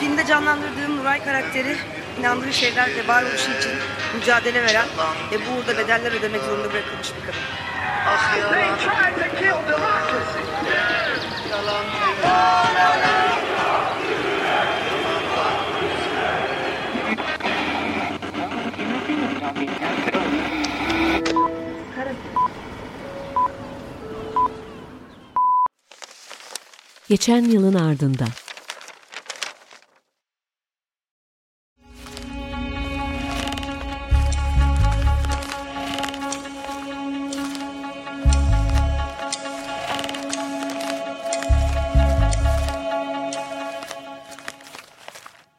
Filmde canlandırdığım Nuray karakteri inandığı şeylerle varoluşu için mücadele veren ve bu uğurda bedeller ödemek zorunda bırakılmış bir kadın. Ah yalan Yalan Geçen yılın ardında.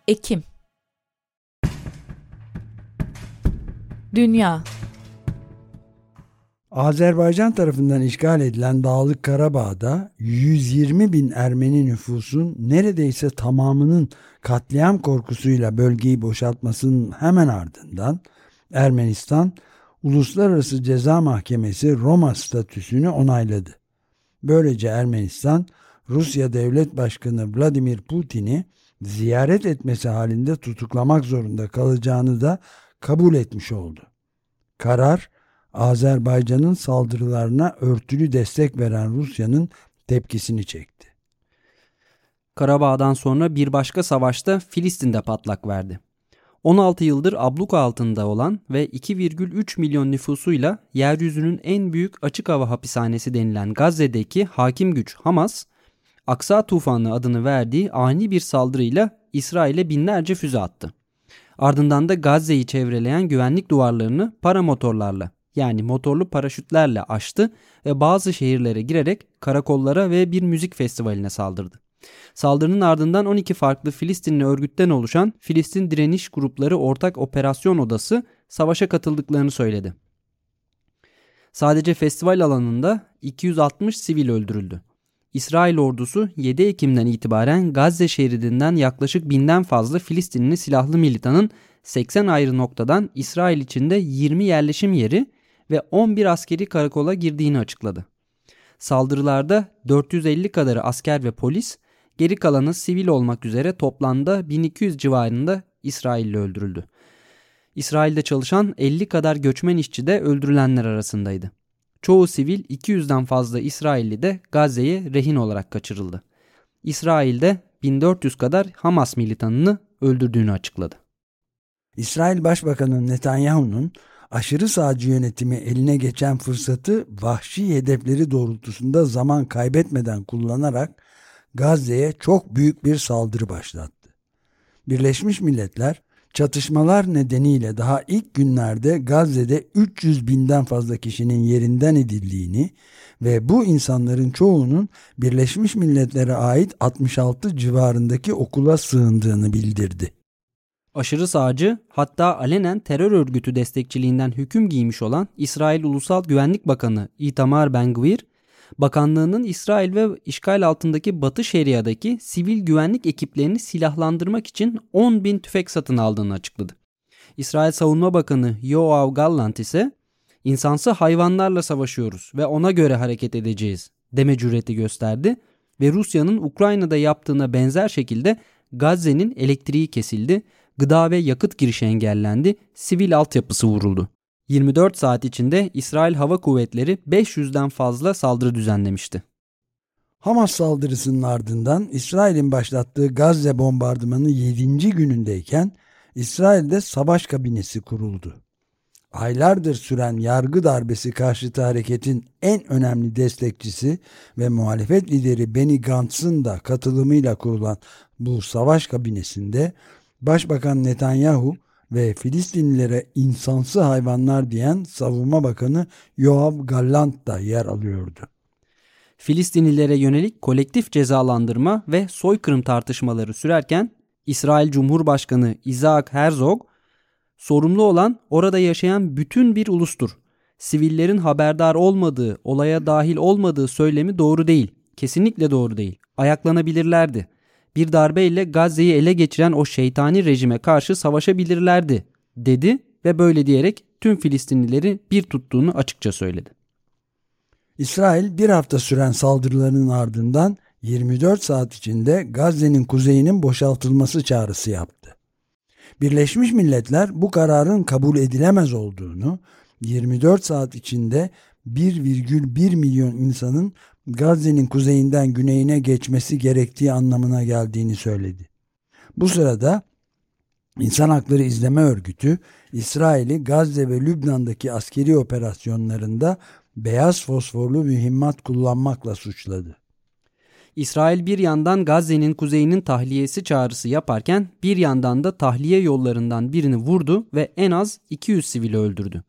Ekim Dünya Azerbaycan tarafından işgal edilen Dağlık Karabağ'da 120 bin Ermeni nüfusun neredeyse tamamının katliam korkusuyla bölgeyi boşaltmasının hemen ardından Ermenistan Uluslararası Ceza Mahkemesi Roma statüsünü onayladı. Böylece Ermenistan Rusya Devlet Başkanı Vladimir Putin'i ziyaret etmesi halinde tutuklamak zorunda kalacağını da kabul etmiş oldu. Karar Azerbaycan'ın saldırılarına örtülü destek veren Rusya'nın tepkisini çekti. Karabağ'dan sonra bir başka savaşta Filistin'de patlak verdi. 16 yıldır abluka altında olan ve 2,3 milyon nüfusuyla yeryüzünün en büyük açık hava hapishanesi denilen Gazze'deki hakim güç Hamas, Aksa Tufanı adını verdiği ani bir saldırıyla İsrail'e binlerce füze attı. Ardından da Gazze'yi çevreleyen güvenlik duvarlarını paramotorlarla yani motorlu paraşütlerle aştı ve bazı şehirlere girerek karakollara ve bir müzik festivaline saldırdı. Saldırının ardından 12 farklı Filistinli örgütten oluşan Filistin Direniş Grupları Ortak Operasyon Odası savaşa katıldıklarını söyledi. Sadece festival alanında 260 sivil öldürüldü. İsrail ordusu 7 Ekim'den itibaren Gazze şeridinden yaklaşık binden fazla Filistinli silahlı militanın 80 ayrı noktadan İsrail içinde 20 yerleşim yeri ve 11 askeri karakola girdiğini açıkladı. Saldırılarda 450 kadarı asker ve polis, geri kalanı sivil olmak üzere toplamda 1200 civarında İsrailli öldürüldü. İsrail'de çalışan 50 kadar göçmen işçi de öldürülenler arasındaydı. Çoğu sivil 200'den fazla İsrailli de Gazze'ye rehin olarak kaçırıldı. İsrail'de 1400 kadar Hamas militanını öldürdüğünü açıkladı. İsrail Başbakanı Netanyahu'nun aşırı sağcı yönetimi eline geçen fırsatı vahşi hedefleri doğrultusunda zaman kaybetmeden kullanarak Gazze'ye çok büyük bir saldırı başlattı. Birleşmiş Milletler çatışmalar nedeniyle daha ilk günlerde Gazze'de 300 binden fazla kişinin yerinden edildiğini ve bu insanların çoğunun Birleşmiş Milletler'e ait 66 civarındaki okula sığındığını bildirdi. Aşırı sağcı hatta alenen terör örgütü destekçiliğinden hüküm giymiş olan İsrail Ulusal Güvenlik Bakanı Itamar Ben-Gvir, bakanlığının İsrail ve işgal altındaki Batı Şeria'daki sivil güvenlik ekiplerini silahlandırmak için 10 bin tüfek satın aldığını açıkladı. İsrail Savunma Bakanı Yoav Gallant ise insansı hayvanlarla savaşıyoruz ve ona göre hareket edeceğiz deme cüreti gösterdi ve Rusya'nın Ukrayna'da yaptığına benzer şekilde Gazze'nin elektriği kesildi gıda ve yakıt girişi engellendi, sivil altyapısı vuruldu. 24 saat içinde İsrail Hava Kuvvetleri 500'den fazla saldırı düzenlemişti. Hamas saldırısının ardından İsrail'in başlattığı Gazze bombardımanı 7. günündeyken İsrail'de savaş kabinesi kuruldu. Aylardır süren yargı darbesi karşıtı hareketin en önemli destekçisi ve muhalefet lideri Benny Gantz'ın da katılımıyla kurulan bu savaş kabinesinde Başbakan Netanyahu ve Filistinlilere insansı hayvanlar diyen Savunma Bakanı Yoav Gallant da yer alıyordu. Filistinlilere yönelik kolektif cezalandırma ve soykırım tartışmaları sürerken İsrail Cumhurbaşkanı Isaac Herzog sorumlu olan orada yaşayan bütün bir ulustur. Sivillerin haberdar olmadığı, olaya dahil olmadığı söylemi doğru değil. Kesinlikle doğru değil. Ayaklanabilirlerdi bir darbeyle Gazze'yi ele geçiren o şeytani rejime karşı savaşabilirlerdi dedi ve böyle diyerek tüm Filistinlileri bir tuttuğunu açıkça söyledi. İsrail bir hafta süren saldırıların ardından 24 saat içinde Gazze'nin kuzeyinin boşaltılması çağrısı yaptı. Birleşmiş Milletler bu kararın kabul edilemez olduğunu, 24 saat içinde 1,1 milyon insanın Gazze'nin kuzeyinden güneyine geçmesi gerektiği anlamına geldiğini söyledi. Bu sırada İnsan Hakları İzleme Örgütü, İsrail'i Gazze ve Lübnan'daki askeri operasyonlarında beyaz fosforlu mühimmat kullanmakla suçladı. İsrail bir yandan Gazze'nin kuzeyinin tahliyesi çağrısı yaparken bir yandan da tahliye yollarından birini vurdu ve en az 200 sivili öldürdü.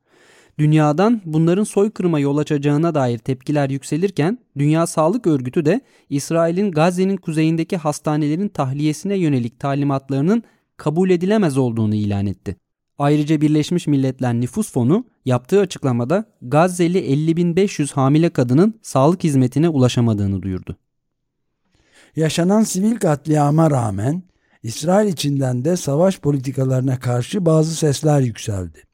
Dünyadan bunların soykırıma yol açacağına dair tepkiler yükselirken Dünya Sağlık Örgütü de İsrail'in Gazze'nin kuzeyindeki hastanelerin tahliyesine yönelik talimatlarının kabul edilemez olduğunu ilan etti. Ayrıca Birleşmiş Milletler Nüfus Fonu yaptığı açıklamada Gazze'li 50.500 hamile kadının sağlık hizmetine ulaşamadığını duyurdu. Yaşanan sivil katliama rağmen İsrail içinden de savaş politikalarına karşı bazı sesler yükseldi.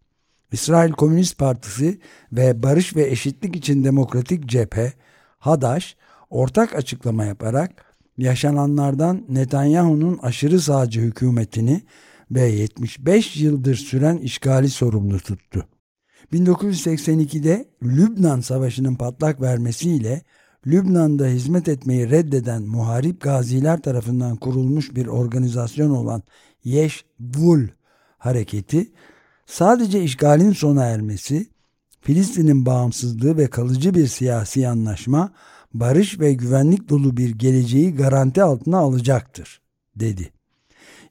İsrail Komünist Partisi ve Barış ve Eşitlik için Demokratik Cephe, Hadaş, ortak açıklama yaparak yaşananlardan Netanyahu'nun aşırı sağcı hükümetini ve 75 yıldır süren işgali sorumlu tuttu. 1982'de Lübnan Savaşı'nın patlak vermesiyle Lübnan'da hizmet etmeyi reddeden muharip gaziler tarafından kurulmuş bir organizasyon olan Yeş Vul hareketi sadece işgalin sona ermesi, Filistin'in bağımsızlığı ve kalıcı bir siyasi anlaşma, barış ve güvenlik dolu bir geleceği garanti altına alacaktır, dedi.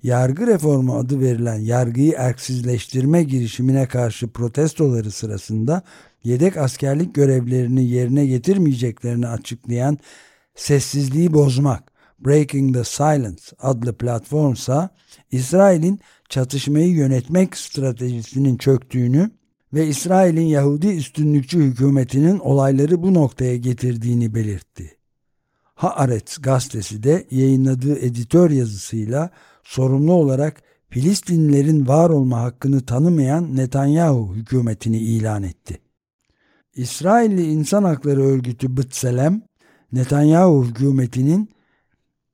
Yargı reformu adı verilen yargıyı erksizleştirme girişimine karşı protestoları sırasında yedek askerlik görevlerini yerine getirmeyeceklerini açıklayan Sessizliği Bozmak Breaking the Silence adlı platformsa İsrail'in çatışmayı yönetmek stratejisinin çöktüğünü ve İsrail'in Yahudi üstünlükçü hükümetinin olayları bu noktaya getirdiğini belirtti. Haaretz gazetesi de yayınladığı editör yazısıyla sorumlu olarak Filistinlilerin var olma hakkını tanımayan Netanyahu hükümetini ilan etti. İsrailli İnsan Hakları Örgütü B'Tselem, Netanyahu hükümetinin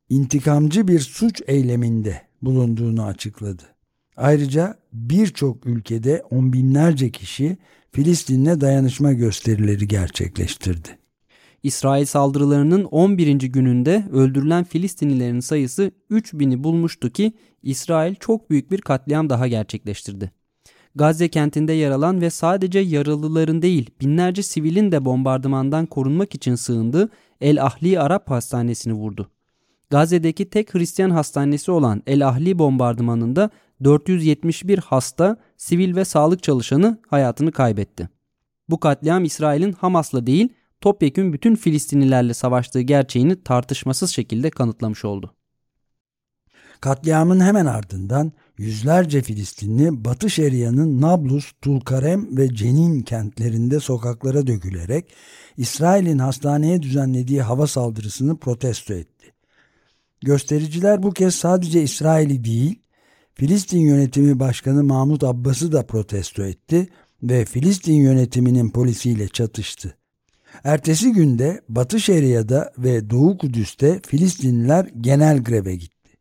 intikamcı bir suç eyleminde bulunduğunu açıkladı. Ayrıca birçok ülkede on binlerce kişi Filistin'le dayanışma gösterileri gerçekleştirdi. İsrail saldırılarının 11. gününde öldürülen Filistinlilerin sayısı 3000'i bulmuştu ki İsrail çok büyük bir katliam daha gerçekleştirdi. Gazze kentinde yer alan ve sadece yaralıların değil binlerce sivilin de bombardımandan korunmak için sığındığı El Ahli Arap Hastanesi'ni vurdu. Gazze'deki tek Hristiyan hastanesi olan El Ahli bombardımanında 471 hasta, sivil ve sağlık çalışanı hayatını kaybetti. Bu katliam İsrail'in Hamas'la değil topyekün bütün Filistinlilerle savaştığı gerçeğini tartışmasız şekilde kanıtlamış oldu. Katliamın hemen ardından yüzlerce Filistinli Batı Şeria'nın Nablus, Tulkarem ve Cenin kentlerinde sokaklara dökülerek İsrail'in hastaneye düzenlediği hava saldırısını protesto etti. Göstericiler bu kez sadece İsrail'i değil, Filistin yönetimi başkanı Mahmut Abbas'ı da protesto etti ve Filistin yönetiminin polisiyle çatıştı. Ertesi günde Batı Şeria'da ve Doğu Kudüs'te Filistinliler genel greve gitti.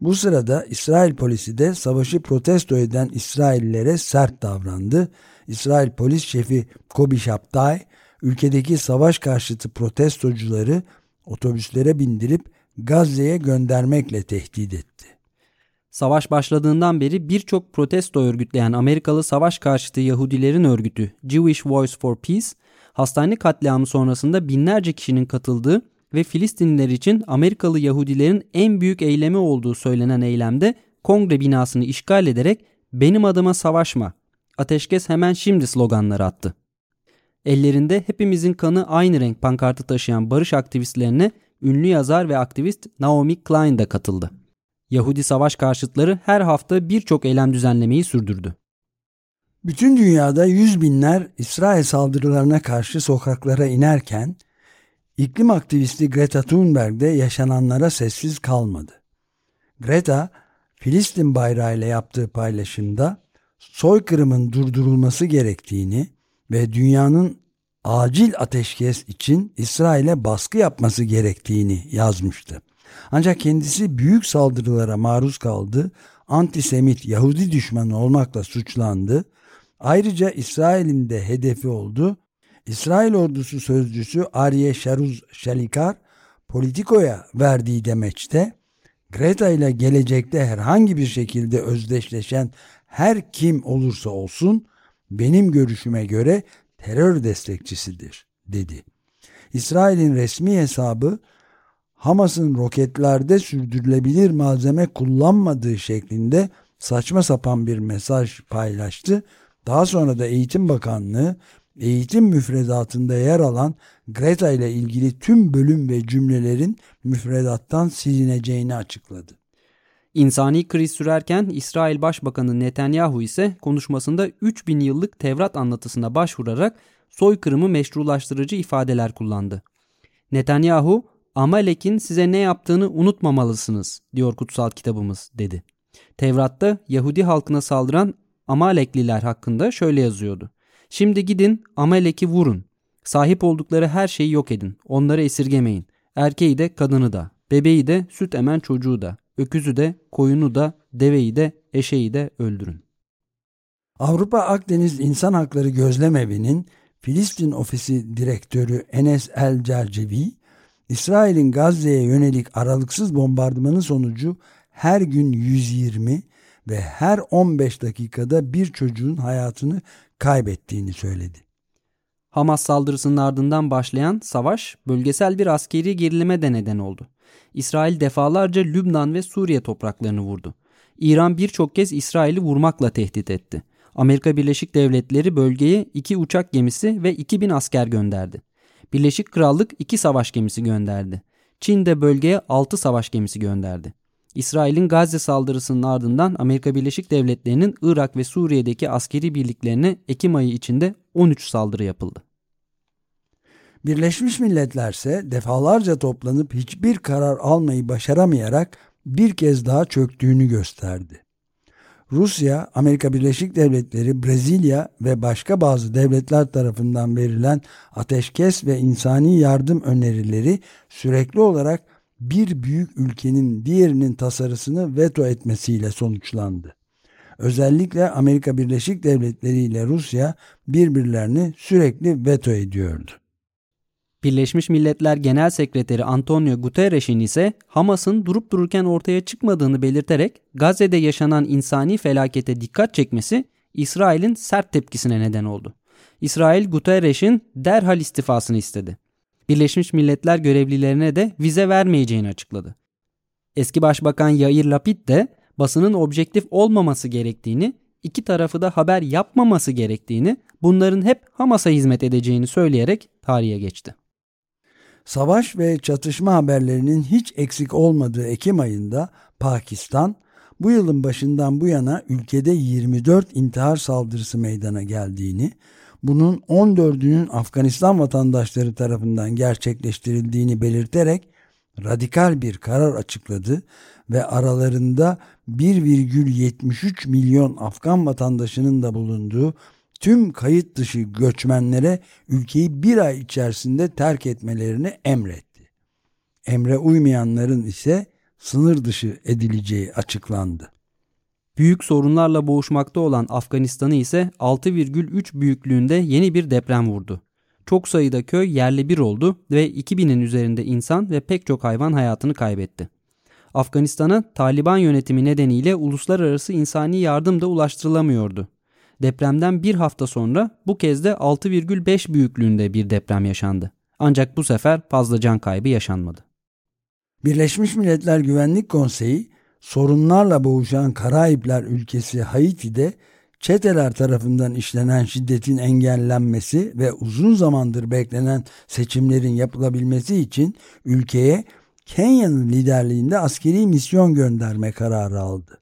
Bu sırada İsrail polisi de savaşı protesto eden İsraillilere sert davrandı. İsrail polis şefi Kobi Şaptay, ülkedeki savaş karşıtı protestocuları otobüslere bindirip Gazze'ye göndermekle tehdit etti. Savaş başladığından beri birçok protesto örgütleyen Amerikalı savaş karşıtı Yahudilerin örgütü Jewish Voice for Peace, hastane katliamı sonrasında binlerce kişinin katıldığı ve Filistinliler için Amerikalı Yahudilerin en büyük eylemi olduğu söylenen eylemde kongre binasını işgal ederek benim adıma savaşma, ateşkes hemen şimdi sloganları attı. Ellerinde hepimizin kanı aynı renk pankartı taşıyan barış aktivistlerine ünlü yazar ve aktivist Naomi Klein de katıldı. Yahudi savaş karşıtları her hafta birçok eylem düzenlemeyi sürdürdü. Bütün dünyada yüz binler İsrail saldırılarına karşı sokaklara inerken iklim aktivisti Greta Thunberg de yaşananlara sessiz kalmadı. Greta, Filistin bayrağıyla yaptığı paylaşımda soykırımın durdurulması gerektiğini ve dünyanın acil ateşkes için İsrail'e baskı yapması gerektiğini yazmıştı. Ancak kendisi büyük saldırılara maruz kaldı, antisemit Yahudi düşmanı olmakla suçlandı. Ayrıca İsrail'in de hedefi oldu. İsrail ordusu sözcüsü Arye Sharuz Shalikar, Politico'ya verdiği demeçte Greta ile gelecekte herhangi bir şekilde özdeşleşen her kim olursa olsun benim görüşüme göre terör destekçisidir dedi. İsrail'in resmi hesabı Hamas'ın roketlerde sürdürülebilir malzeme kullanmadığı şeklinde saçma sapan bir mesaj paylaştı. Daha sonra da Eğitim Bakanlığı eğitim müfredatında yer alan Greta ile ilgili tüm bölüm ve cümlelerin müfredattan silineceğini açıkladı. İnsani kriz sürerken İsrail Başbakanı Netanyahu ise konuşmasında 3000 yıllık Tevrat anlatısına başvurarak soykırımı meşrulaştırıcı ifadeler kullandı. Netanyahu, Amalek'in size ne yaptığını unutmamalısınız diyor kutsal kitabımız dedi. Tevrat'ta Yahudi halkına saldıran Amalekliler hakkında şöyle yazıyordu. Şimdi gidin Amalek'i vurun. Sahip oldukları her şeyi yok edin. Onları esirgemeyin. Erkeği de kadını da, bebeği de süt emen çocuğu da, öküzü de, koyunu da, deveyi de, eşeği de öldürün. Avrupa Akdeniz İnsan Hakları Gözlemevi'nin Filistin Ofisi Direktörü Enes El Cercevi, İsrail'in Gazze'ye yönelik aralıksız bombardımanı sonucu her gün 120 ve her 15 dakikada bir çocuğun hayatını kaybettiğini söyledi. Hamas saldırısının ardından başlayan savaş bölgesel bir askeri gerilime de neden oldu. İsrail defalarca Lübnan ve Suriye topraklarını vurdu. İran birçok kez İsrail'i vurmakla tehdit etti. Amerika Birleşik Devletleri bölgeye iki uçak gemisi ve 2000 asker gönderdi. Birleşik Krallık iki savaş gemisi gönderdi. Çin de bölgeye 6 savaş gemisi gönderdi. İsrail'in Gazze saldırısının ardından Amerika Birleşik Devletleri'nin Irak ve Suriye'deki askeri birliklerine Ekim ayı içinde 13 saldırı yapıldı. Birleşmiş Milletler ise defalarca toplanıp hiçbir karar almayı başaramayarak bir kez daha çöktüğünü gösterdi. Rusya, Amerika Birleşik Devletleri, Brezilya ve başka bazı devletler tarafından verilen ateşkes ve insani yardım önerileri sürekli olarak bir büyük ülkenin diğerinin tasarısını veto etmesiyle sonuçlandı. Özellikle Amerika Birleşik Devletleri ile Rusya birbirlerini sürekli veto ediyordu. Birleşmiş Milletler Genel Sekreteri Antonio Guterres'in ise Hamas'ın durup dururken ortaya çıkmadığını belirterek Gazze'de yaşanan insani felakete dikkat çekmesi İsrail'in sert tepkisine neden oldu. İsrail Guterres'in derhal istifasını istedi. Birleşmiş Milletler görevlilerine de vize vermeyeceğini açıkladı. Eski Başbakan Yair Lapid de basının objektif olmaması gerektiğini, iki tarafı da haber yapmaması gerektiğini, bunların hep Hamas'a hizmet edeceğini söyleyerek tarihe geçti. Savaş ve çatışma haberlerinin hiç eksik olmadığı Ekim ayında Pakistan bu yılın başından bu yana ülkede 24 intihar saldırısı meydana geldiğini, bunun 14'ünün Afganistan vatandaşları tarafından gerçekleştirildiğini belirterek radikal bir karar açıkladı ve aralarında 1,73 milyon Afgan vatandaşının da bulunduğu tüm kayıt dışı göçmenlere ülkeyi bir ay içerisinde terk etmelerini emretti. Emre uymayanların ise sınır dışı edileceği açıklandı. Büyük sorunlarla boğuşmakta olan Afganistan'ı ise 6,3 büyüklüğünde yeni bir deprem vurdu. Çok sayıda köy yerli bir oldu ve 2000'in üzerinde insan ve pek çok hayvan hayatını kaybetti. Afganistan'a Taliban yönetimi nedeniyle uluslararası insani yardım da ulaştırılamıyordu. Depremden bir hafta sonra bu kez de 6,5 büyüklüğünde bir deprem yaşandı. Ancak bu sefer fazla can kaybı yaşanmadı. Birleşmiş Milletler Güvenlik Konseyi sorunlarla boğuşan Karayipler ülkesi Haiti'de çeteler tarafından işlenen şiddetin engellenmesi ve uzun zamandır beklenen seçimlerin yapılabilmesi için ülkeye Kenya'nın liderliğinde askeri misyon gönderme kararı aldı.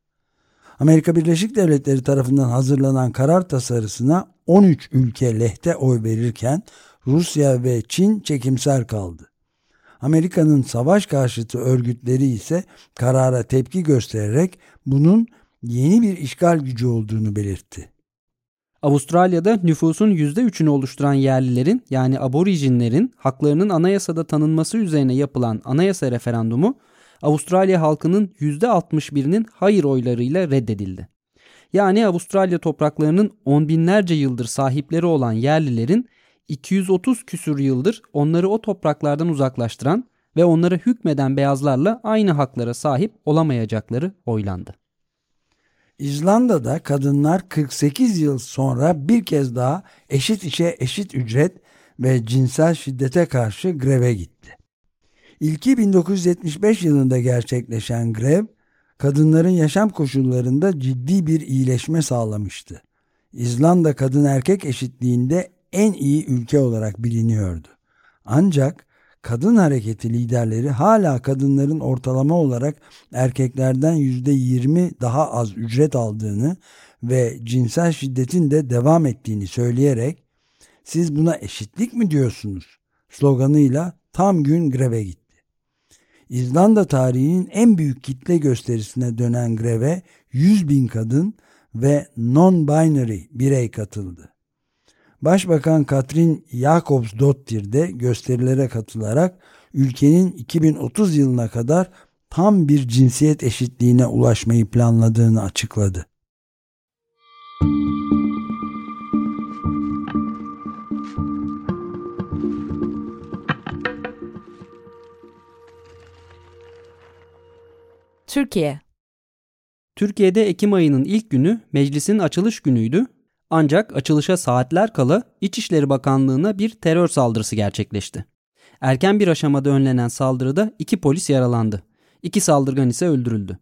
Amerika Birleşik Devletleri tarafından hazırlanan karar tasarısına 13 ülke lehte oy verirken Rusya ve Çin çekimser kaldı. Amerika'nın savaş karşıtı örgütleri ise karara tepki göstererek bunun yeni bir işgal gücü olduğunu belirtti. Avustralya'da nüfusun %3'ünü oluşturan yerlilerin yani aborijinlerin haklarının anayasada tanınması üzerine yapılan anayasa referandumu Avustralya halkının %61'inin hayır oylarıyla reddedildi. Yani Avustralya topraklarının on binlerce yıldır sahipleri olan yerlilerin 230 küsur yıldır onları o topraklardan uzaklaştıran ve onlara hükmeden beyazlarla aynı haklara sahip olamayacakları oylandı. İzlanda'da kadınlar 48 yıl sonra bir kez daha eşit işe eşit ücret ve cinsel şiddete karşı greve gitti. İlki 1975 yılında gerçekleşen grev, kadınların yaşam koşullarında ciddi bir iyileşme sağlamıştı. İzlanda kadın erkek eşitliğinde en iyi ülke olarak biliniyordu. Ancak kadın hareketi liderleri hala kadınların ortalama olarak erkeklerden %20 daha az ücret aldığını ve cinsel şiddetin de devam ettiğini söyleyerek siz buna eşitlik mi diyorsunuz sloganıyla tam gün greve gitti. İzlanda tarihinin en büyük kitle gösterisine dönen greve 100 bin kadın ve non-binary birey katıldı. Başbakan Katrin Jakobsdottir de gösterilere katılarak ülkenin 2030 yılına kadar tam bir cinsiyet eşitliğine ulaşmayı planladığını açıkladı. Türkiye Türkiye'de Ekim ayının ilk günü meclisin açılış günüydü ancak açılışa saatler kala İçişleri Bakanlığı'na bir terör saldırısı gerçekleşti. Erken bir aşamada önlenen saldırıda iki polis yaralandı. İki saldırgan ise öldürüldü.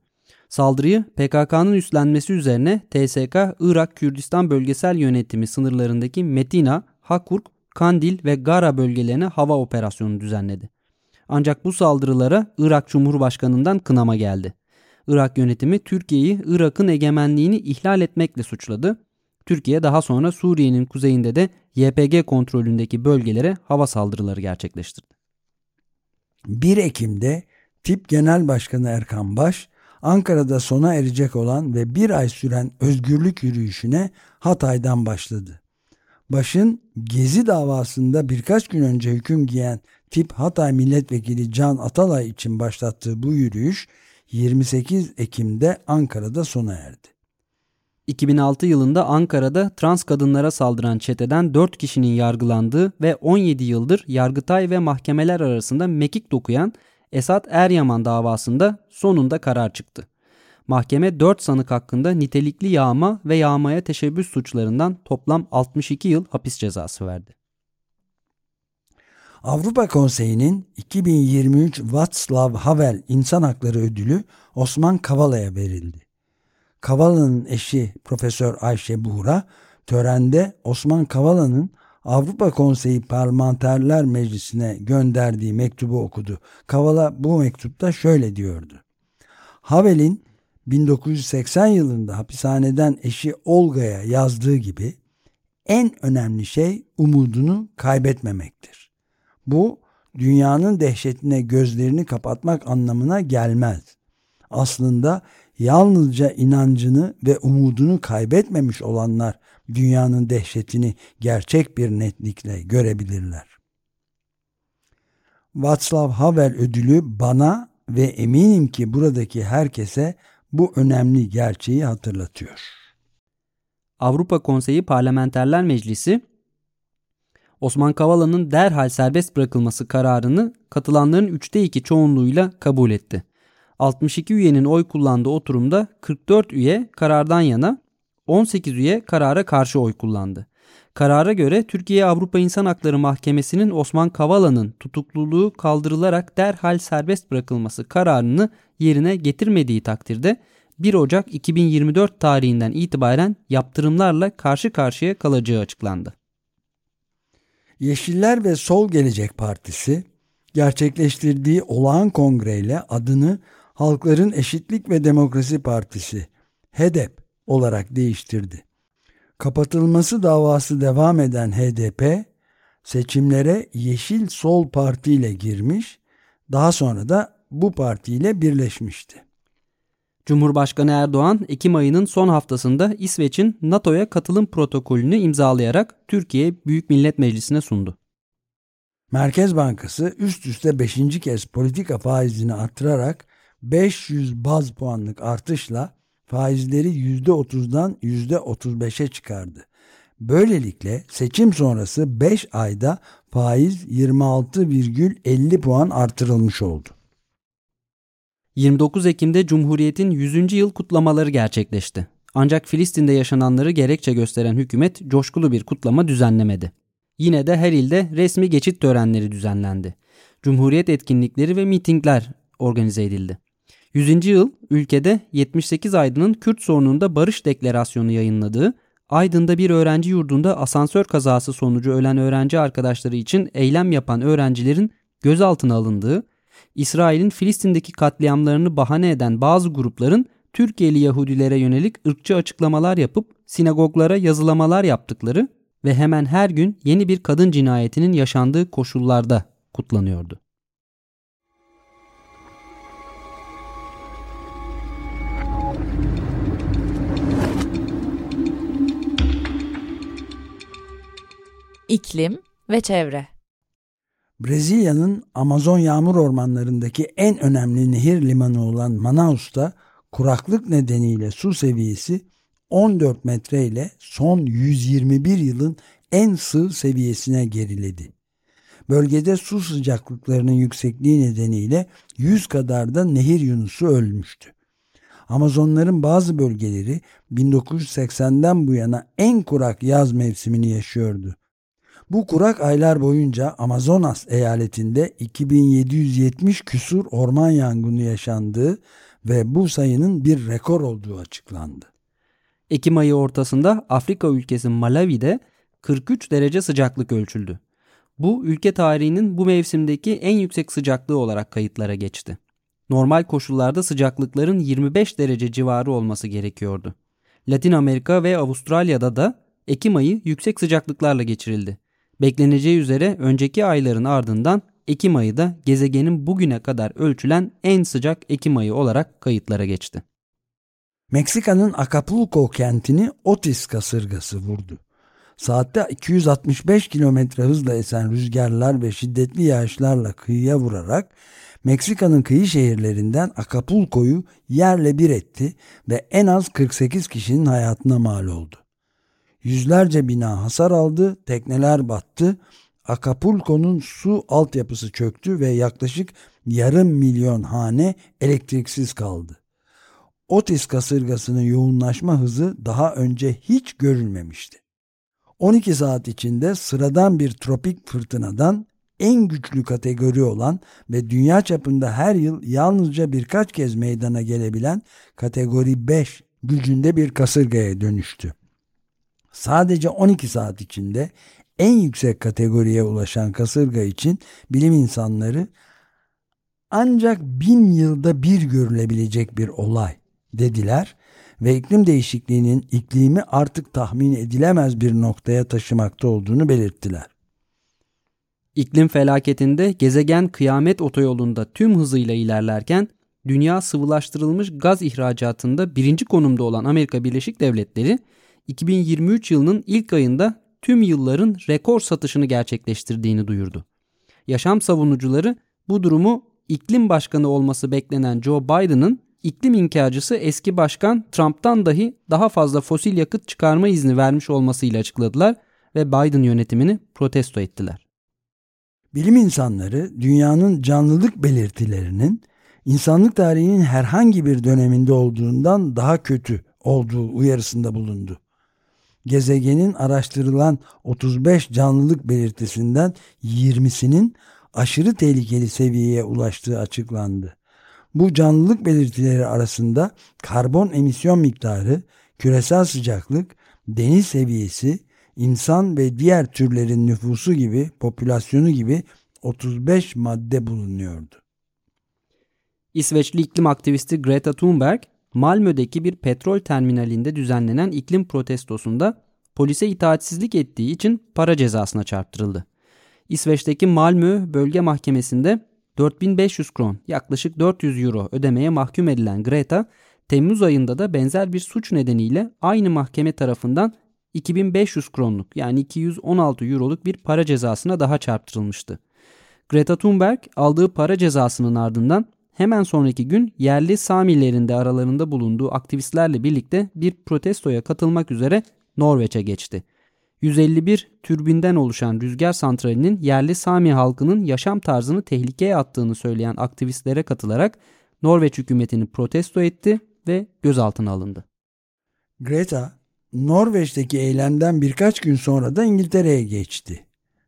Saldırıyı PKK'nın üstlenmesi üzerine TSK Irak Kürdistan Bölgesel Yönetimi sınırlarındaki Metina, Hakurk, Kandil ve Gara bölgelerine hava operasyonu düzenledi. Ancak bu saldırılara Irak Cumhurbaşkanı'ndan kınama geldi. Irak yönetimi Türkiye'yi Irak'ın egemenliğini ihlal etmekle suçladı Türkiye daha sonra Suriye'nin kuzeyinde de YPG kontrolündeki bölgelere hava saldırıları gerçekleştirdi. 1 Ekim'de Tip Genel Başkanı Erkan Baş, Ankara'da sona erecek olan ve bir ay süren özgürlük yürüyüşüne Hatay'dan başladı. Baş'ın Gezi davasında birkaç gün önce hüküm giyen Tip Hatay Milletvekili Can Atalay için başlattığı bu yürüyüş 28 Ekim'de Ankara'da sona erdi. 2006 yılında Ankara'da trans kadınlara saldıran çeteden 4 kişinin yargılandığı ve 17 yıldır Yargıtay ve mahkemeler arasında mekik dokuyan Esat Eryaman davasında sonunda karar çıktı. Mahkeme 4 sanık hakkında nitelikli yağma ve yağmaya teşebbüs suçlarından toplam 62 yıl hapis cezası verdi. Avrupa Konseyi'nin 2023 Václav Havel İnsan Hakları Ödülü Osman Kavala'ya verildi. Kavala'nın eşi Profesör Ayşe Buğra törende Osman Kavala'nın Avrupa Konseyi Parlamenterler Meclisi'ne gönderdiği mektubu okudu. Kavala bu mektupta şöyle diyordu. Havel'in 1980 yılında hapishaneden eşi Olga'ya yazdığı gibi en önemli şey umudunu kaybetmemektir. Bu dünyanın dehşetine gözlerini kapatmak anlamına gelmez. Aslında yalnızca inancını ve umudunu kaybetmemiş olanlar dünyanın dehşetini gerçek bir netlikle görebilirler. Václav Havel ödülü bana ve eminim ki buradaki herkese bu önemli gerçeği hatırlatıyor. Avrupa Konseyi Parlamenterler Meclisi Osman Kavala'nın derhal serbest bırakılması kararını katılanların üçte iki çoğunluğuyla kabul etti. 62 üyenin oy kullandığı oturumda 44 üye karardan yana 18 üye karara karşı oy kullandı. Karara göre Türkiye Avrupa İnsan Hakları Mahkemesi'nin Osman Kavala'nın tutukluluğu kaldırılarak derhal serbest bırakılması kararını yerine getirmediği takdirde 1 Ocak 2024 tarihinden itibaren yaptırımlarla karşı karşıya kalacağı açıklandı. Yeşiller ve Sol Gelecek Partisi gerçekleştirdiği olağan kongreyle adını Halkların Eşitlik ve Demokrasi Partisi HEDEP olarak değiştirdi. Kapatılması davası devam eden HDP seçimlere Yeşil Sol Parti ile girmiş, daha sonra da bu partiyle birleşmişti. Cumhurbaşkanı Erdoğan Ekim ayının son haftasında İsveç'in NATO'ya katılım protokolünü imzalayarak Türkiye Büyük Millet Meclisi'ne sundu. Merkez Bankası üst üste 5. kez politika faizini arttırarak 500 baz puanlık artışla faizleri %30'dan %35'e çıkardı. Böylelikle seçim sonrası 5 ayda faiz 26,50 puan artırılmış oldu. 29 Ekim'de Cumhuriyet'in 100. yıl kutlamaları gerçekleşti. Ancak Filistin'de yaşananları gerekçe gösteren hükümet coşkulu bir kutlama düzenlemedi. Yine de her ilde resmi geçit törenleri düzenlendi. Cumhuriyet etkinlikleri ve mitingler organize edildi. 100. yıl ülkede 78 Aydın'ın Kürt sorununda barış deklarasyonu yayınladığı, Aydın'da bir öğrenci yurdunda asansör kazası sonucu ölen öğrenci arkadaşları için eylem yapan öğrencilerin gözaltına alındığı, İsrail'in Filistin'deki katliamlarını bahane eden bazı grupların Türkiye'li Yahudilere yönelik ırkçı açıklamalar yapıp sinagoglara yazılamalar yaptıkları ve hemen her gün yeni bir kadın cinayetinin yaşandığı koşullarda kutlanıyordu. İklim ve çevre. Brezilya'nın Amazon yağmur ormanlarındaki en önemli nehir limanı olan Manaus'ta kuraklık nedeniyle su seviyesi 14 metre ile son 121 yılın en sığ seviyesine geriledi. Bölgede su sıcaklıklarının yüksekliği nedeniyle 100 kadar da nehir yunusu ölmüştü. Amazonların bazı bölgeleri 1980'den bu yana en kurak yaz mevsimini yaşıyordu. Bu kurak aylar boyunca Amazonas eyaletinde 2770 küsur orman yangını yaşandığı ve bu sayının bir rekor olduğu açıklandı. Ekim ayı ortasında Afrika ülkesi Malawi'de 43 derece sıcaklık ölçüldü. Bu ülke tarihinin bu mevsimdeki en yüksek sıcaklığı olarak kayıtlara geçti. Normal koşullarda sıcaklıkların 25 derece civarı olması gerekiyordu. Latin Amerika ve Avustralya'da da Ekim ayı yüksek sıcaklıklarla geçirildi. Bekleneceği üzere önceki ayların ardından Ekim ayı da gezegenin bugüne kadar ölçülen en sıcak Ekim ayı olarak kayıtlara geçti. Meksika'nın Acapulco kentini Otis kasırgası vurdu. Saatte 265 kilometre hızla esen rüzgarlar ve şiddetli yağışlarla kıyıya vurarak Meksika'nın kıyı şehirlerinden Acapulco'yu yerle bir etti ve en az 48 kişinin hayatına mal oldu. Yüzlerce bina hasar aldı, tekneler battı, Acapulco'nun su altyapısı çöktü ve yaklaşık yarım milyon hane elektriksiz kaldı. Otis kasırgasının yoğunlaşma hızı daha önce hiç görülmemişti. 12 saat içinde sıradan bir tropik fırtınadan en güçlü kategori olan ve dünya çapında her yıl yalnızca birkaç kez meydana gelebilen kategori 5 gücünde bir kasırgaya dönüştü. Sadece 12 saat içinde en yüksek kategoriye ulaşan kasırga için bilim insanları ancak bin yılda bir görülebilecek bir olay dediler ve iklim değişikliğinin iklimi artık tahmin edilemez bir noktaya taşımakta olduğunu belirttiler. İklim felaketinde gezegen kıyamet otoyolunda tüm hızıyla ilerlerken dünya sıvılaştırılmış gaz ihracatında birinci konumda olan Amerika Birleşik Devletleri 2023 yılının ilk ayında tüm yılların rekor satışını gerçekleştirdiğini duyurdu. Yaşam savunucuları bu durumu iklim başkanı olması beklenen Joe Biden'ın iklim inkarcısı eski başkan Trump'tan dahi daha fazla fosil yakıt çıkarma izni vermiş olmasıyla açıkladılar ve Biden yönetimini protesto ettiler. Bilim insanları dünyanın canlılık belirtilerinin insanlık tarihinin herhangi bir döneminde olduğundan daha kötü olduğu uyarısında bulundu gezegenin araştırılan 35 canlılık belirtisinden 20'sinin aşırı tehlikeli seviyeye ulaştığı açıklandı. Bu canlılık belirtileri arasında karbon emisyon miktarı, küresel sıcaklık, deniz seviyesi, insan ve diğer türlerin nüfusu gibi, popülasyonu gibi 35 madde bulunuyordu. İsveçli iklim aktivisti Greta Thunberg Malmö'deki bir petrol terminalinde düzenlenen iklim protestosunda polise itaatsizlik ettiği için para cezasına çarptırıldı. İsveç'teki Malmö Bölge Mahkemesi'nde 4500 kron yaklaşık 400 euro ödemeye mahkum edilen Greta Temmuz ayında da benzer bir suç nedeniyle aynı mahkeme tarafından 2500 kronluk yani 216 euroluk bir para cezasına daha çarptırılmıştı. Greta Thunberg aldığı para cezasının ardından hemen sonraki gün yerli Samilerin de aralarında bulunduğu aktivistlerle birlikte bir protestoya katılmak üzere Norveç'e geçti. 151 türbinden oluşan rüzgar santralinin yerli Sami halkının yaşam tarzını tehlikeye attığını söyleyen aktivistlere katılarak Norveç hükümetini protesto etti ve gözaltına alındı. Greta, Norveç'teki eylemden birkaç gün sonra da İngiltere'ye geçti.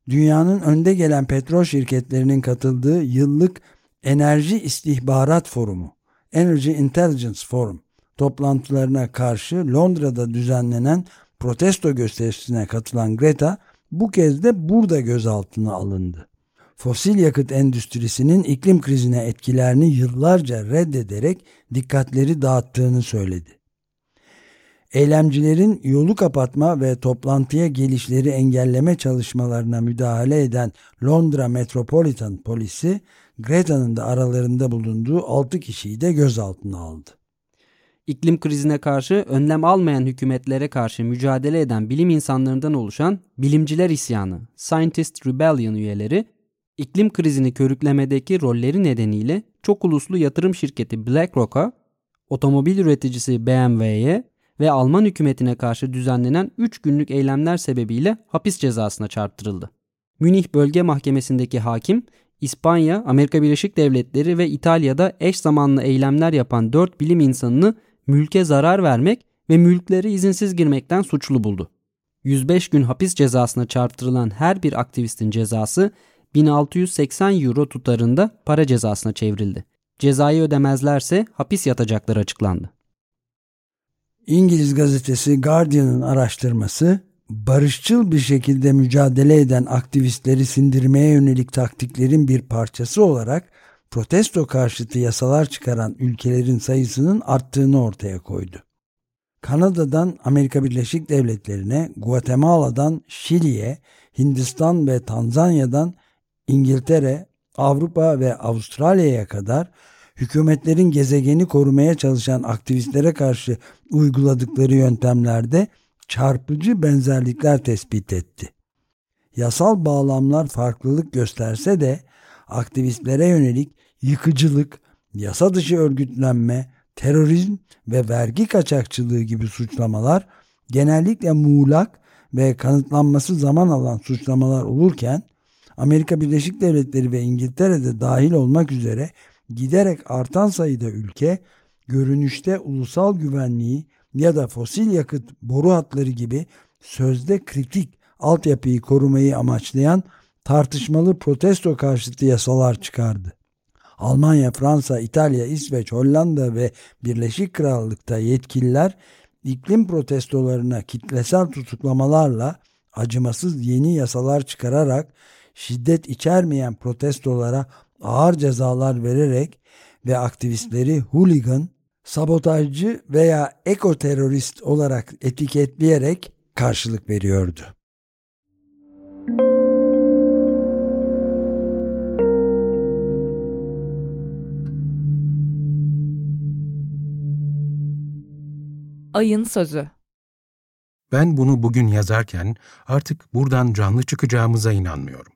Dünyanın önde gelen petrol şirketlerinin katıldığı yıllık Enerji İstihbarat Forumu, Energy Intelligence Forum toplantılarına karşı Londra'da düzenlenen protesto gösterisine katılan Greta bu kez de burada gözaltına alındı. Fosil yakıt endüstrisinin iklim krizine etkilerini yıllarca reddederek dikkatleri dağıttığını söyledi. Eylemcilerin yolu kapatma ve toplantıya gelişleri engelleme çalışmalarına müdahale eden Londra Metropolitan Polisi, Greta'nın da aralarında bulunduğu 6 kişiyi de gözaltına aldı. İklim krizine karşı önlem almayan hükümetlere karşı mücadele eden bilim insanlarından oluşan Bilimciler İsyanı, Scientist Rebellion üyeleri, iklim krizini körüklemedeki rolleri nedeniyle çok uluslu yatırım şirketi BlackRock'a, otomobil üreticisi BMW'ye ve Alman hükümetine karşı düzenlenen 3 günlük eylemler sebebiyle hapis cezasına çarptırıldı. Münih Bölge Mahkemesi'ndeki hakim, İspanya, Amerika Birleşik Devletleri ve İtalya'da eş zamanlı eylemler yapan 4 bilim insanını mülke zarar vermek ve mülkleri izinsiz girmekten suçlu buldu. 105 gün hapis cezasına çarptırılan her bir aktivistin cezası 1680 euro tutarında para cezasına çevrildi. Cezayı ödemezlerse hapis yatacakları açıklandı. İngiliz gazetesi Guardian'ın araştırması barışçıl bir şekilde mücadele eden aktivistleri sindirmeye yönelik taktiklerin bir parçası olarak protesto karşıtı yasalar çıkaran ülkelerin sayısının arttığını ortaya koydu. Kanada'dan Amerika Birleşik Devletleri'ne, Guatemala'dan Şili'ye, Hindistan ve Tanzanya'dan İngiltere, Avrupa ve Avustralya'ya kadar hükümetlerin gezegeni korumaya çalışan aktivistlere karşı uyguladıkları yöntemlerde çarpıcı benzerlikler tespit etti. Yasal bağlamlar farklılık gösterse de aktivistlere yönelik yıkıcılık, yasa dışı örgütlenme, terörizm ve vergi kaçakçılığı gibi suçlamalar genellikle muğlak ve kanıtlanması zaman alan suçlamalar olurken Amerika Birleşik Devletleri ve İngiltere'de dahil olmak üzere giderek artan sayıda ülke görünüşte ulusal güvenliği ya da fosil yakıt boru hatları gibi sözde kritik altyapıyı korumayı amaçlayan tartışmalı protesto karşıtı yasalar çıkardı. Almanya, Fransa, İtalya, İsveç, Hollanda ve Birleşik Krallık'ta yetkililer iklim protestolarına kitlesel tutuklamalarla acımasız yeni yasalar çıkararak şiddet içermeyen protestolara ağır cezalar vererek ve aktivistleri hooligan, sabotajcı veya ekoterörist olarak etiketleyerek karşılık veriyordu. Ayın Sözü Ben bunu bugün yazarken artık buradan canlı çıkacağımıza inanmıyorum.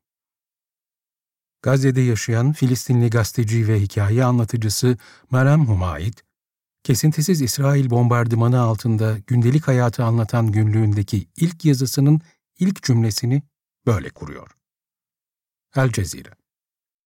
Gazze'de yaşayan Filistinli gazeteci ve hikaye anlatıcısı Meram Humayit, kesintisiz İsrail bombardımanı altında gündelik hayatı anlatan günlüğündeki ilk yazısının ilk cümlesini böyle kuruyor. El Cezire